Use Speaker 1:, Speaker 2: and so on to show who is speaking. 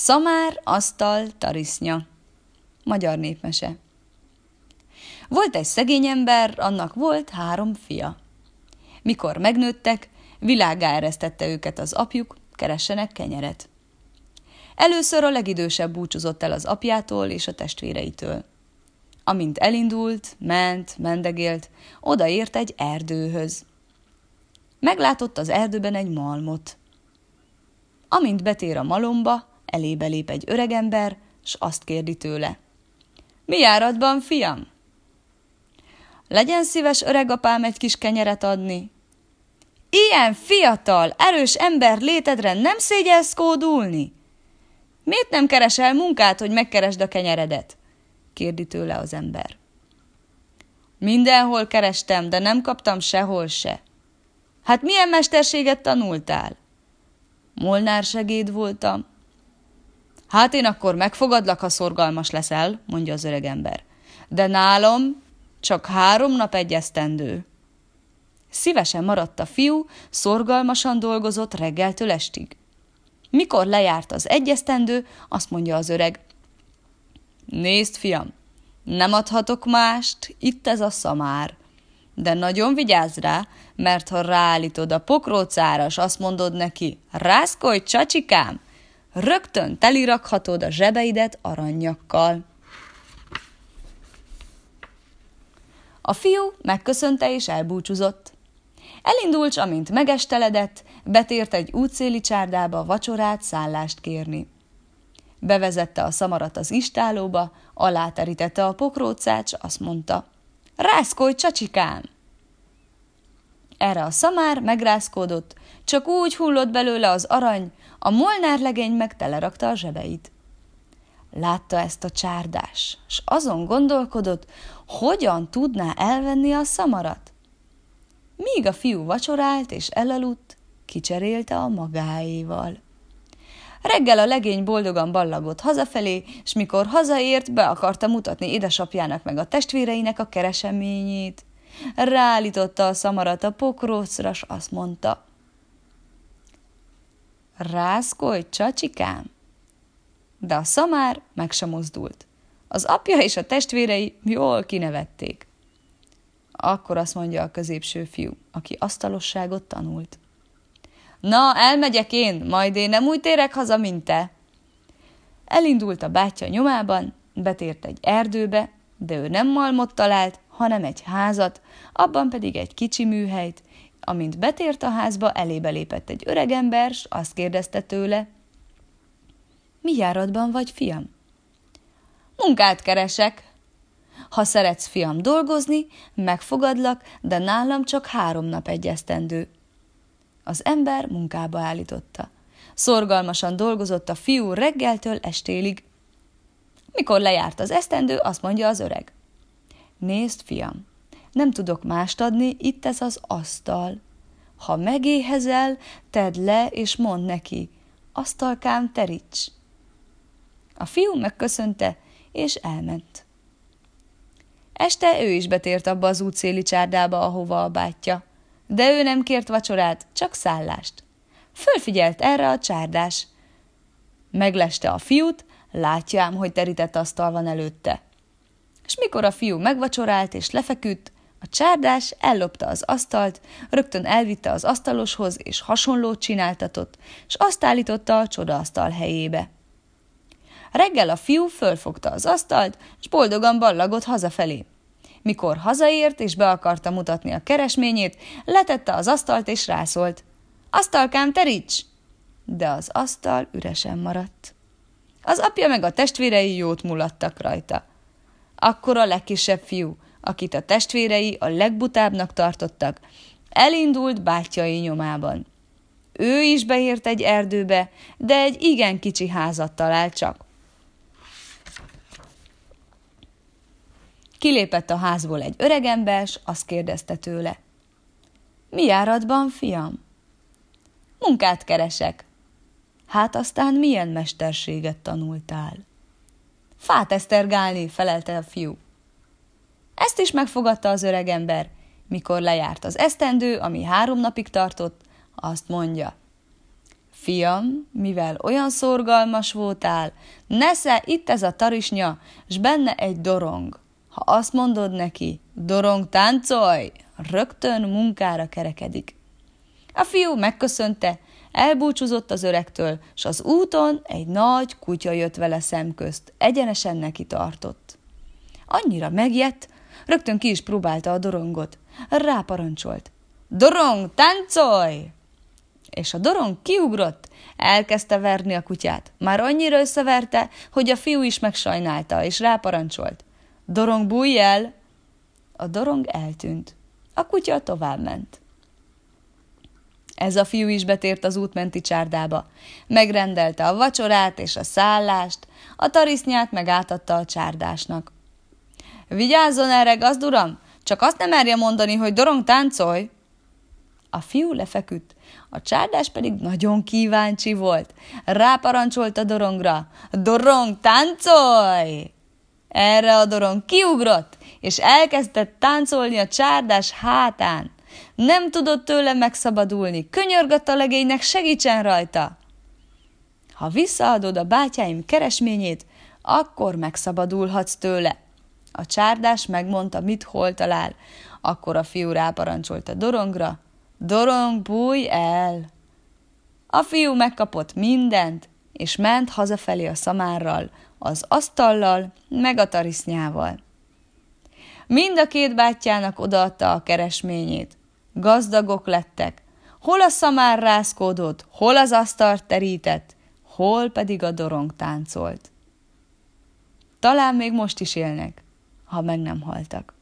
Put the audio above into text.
Speaker 1: Szamár, asztal, tarisznya. Magyar népmese. Volt egy szegény ember, annak volt három fia. Mikor megnőttek, világá eresztette őket az apjuk, keressenek kenyeret. Először a legidősebb búcsúzott el az apjától és a testvéreitől. Amint elindult, ment, mendegélt, odaért egy erdőhöz. Meglátott az erdőben egy malmot. Amint betér a malomba, elébe lép egy öregember, s azt kérdi tőle. Mi járatban, fiam? Legyen szíves öregapám egy kis kenyeret adni. Ilyen fiatal, erős ember létedre nem szégyelsz kódulni? Miért nem keresel munkát, hogy megkeresd a kenyeredet? kérdi tőle az ember. Mindenhol kerestem, de nem kaptam sehol se. Hát milyen mesterséget tanultál? Molnár segéd voltam. Hát én akkor megfogadlak, ha szorgalmas leszel, mondja az öreg ember. De nálam csak három nap egy esztendő. Szívesen maradt a fiú, szorgalmasan dolgozott reggeltől estig. Mikor lejárt az egyesztendő, azt mondja az öreg. Nézd, fiam, nem adhatok mást, itt ez a szamár. De nagyon vigyázz rá, mert ha ráállítod a pokrócára, azt mondod neki, rászkolj, csacsikám, rögtön telirakhatod a zsebeidet aranyakkal. A fiú megköszönte és elbúcsúzott. Elindult, amint megesteledett, betért egy útszéli csárdába vacsorát, szállást kérni. Bevezette a szamarat az istálóba, aláterítette a pokrócát, s azt mondta, rászkolj, csacsikám! Erre a szamár megrázkódott, csak úgy hullott belőle az arany, a molnár legény meg telerakta a zsebeit. Látta ezt a csárdás, s azon gondolkodott, hogyan tudná elvenni a szamarat. Míg a fiú vacsorált és elaludt, kicserélte a magáéval. Reggel a legény boldogan ballagott hazafelé, és mikor hazaért, be akarta mutatni édesapjának meg a testvéreinek a kereseményét. Ráállította a szamarat a pokrócra, s azt mondta. Rászkolj, csacsikám! De a szamár meg sem mozdult. Az apja és a testvérei jól kinevették. Akkor azt mondja a középső fiú, aki asztalosságot tanult. Na, elmegyek én, majd én nem úgy térek haza, mint te. Elindult a bátyja nyomában, betért egy erdőbe, de ő nem malmot talált, hanem egy házat, abban pedig egy kicsi műhelyt. Amint betért a házba, elébe lépett egy öregember, s azt kérdezte tőle, mi járatban vagy, fiam? Munkát keresek. Ha szeretsz, fiam, dolgozni, megfogadlak, de nálam csak három nap egyesztendő. Az ember munkába állította. Szorgalmasan dolgozott a fiú reggeltől estélig. Mikor lejárt az esztendő, azt mondja az öreg. Nézd, fiam, nem tudok mást adni, itt ez az asztal. Ha megéhezel, tedd le, és mondd neki, asztalkám teríts. A fiú megköszönte, és elment. Este ő is betért abba az útszéli csárdába, ahova a bátyja de ő nem kért vacsorát, csak szállást. Fölfigyelt erre a csárdás. Megleste a fiút, látja ám, hogy terített asztal van előtte. És mikor a fiú megvacsorált és lefeküdt, a csárdás ellopta az asztalt, rögtön elvitte az asztaloshoz, és hasonlót csináltatott, és azt állította a csodaasztal helyébe. Reggel a fiú fölfogta az asztalt, és boldogan ballagott hazafelé. Mikor hazaért és be akarta mutatni a keresményét, letette az asztalt és rászólt. Asztalkám, teríts! De az asztal üresen maradt. Az apja meg a testvérei jót mulattak rajta. Akkor a legkisebb fiú, akit a testvérei a legbutábbnak tartottak, elindult bátyjai nyomában. Ő is beért egy erdőbe, de egy igen kicsi házat talált csak. Kilépett a házból egy öregember, s azt kérdezte tőle. Mi járatban, fiam? Munkát keresek. Hát aztán milyen mesterséget tanultál? Fát esztergálni, felelte a fiú. Ezt is megfogadta az öregember, mikor lejárt az esztendő, ami három napig tartott, azt mondja. Fiam, mivel olyan szorgalmas voltál, nesze itt ez a tarisnya, s benne egy dorong. Ha azt mondod neki, dorong táncolj, rögtön munkára kerekedik. A fiú megköszönte, elbúcsúzott az öregtől, s az úton egy nagy kutya jött vele szemközt, egyenesen neki tartott. Annyira megjett, rögtön ki is próbálta a dorongot. Ráparancsolt. Dorong, táncolj! És a dorong kiugrott, elkezdte verni a kutyát. Már annyira összeverte, hogy a fiú is megsajnálta, és ráparancsolt. Dorong, bújj el! A dorong eltűnt. A kutya tovább ment. Ez a fiú is betért az útmenti csárdába. Megrendelte a vacsorát és a szállást, a tarisznyát meg átadta a csárdásnak. Vigyázzon erre, gazduram! Csak azt nem merje mondani, hogy dorong táncolj! A fiú lefeküdt, a csárdás pedig nagyon kíváncsi volt. Ráparancsolt a dorongra. Dorong, táncolj! Erre a dorong kiugrott, és elkezdett táncolni a csárdás hátán. Nem tudott tőle megszabadulni, könyörgött a legénynek, segítsen rajta. Ha visszaadod a bátyáim keresményét, akkor megszabadulhatsz tőle. A csárdás megmondta, mit hol talál. Akkor a fiú ráparancsolt a dorongra, Dorong, bújj el! A fiú megkapott mindent, és ment hazafelé a szamárral, az asztallal, meg a tarisznyával. Mind a két bátyjának odaadta a keresményét. Gazdagok lettek. Hol a szamár rázkódott, hol az asztalt terített, hol pedig a dorong táncolt. Talán még most is élnek, ha meg nem haltak.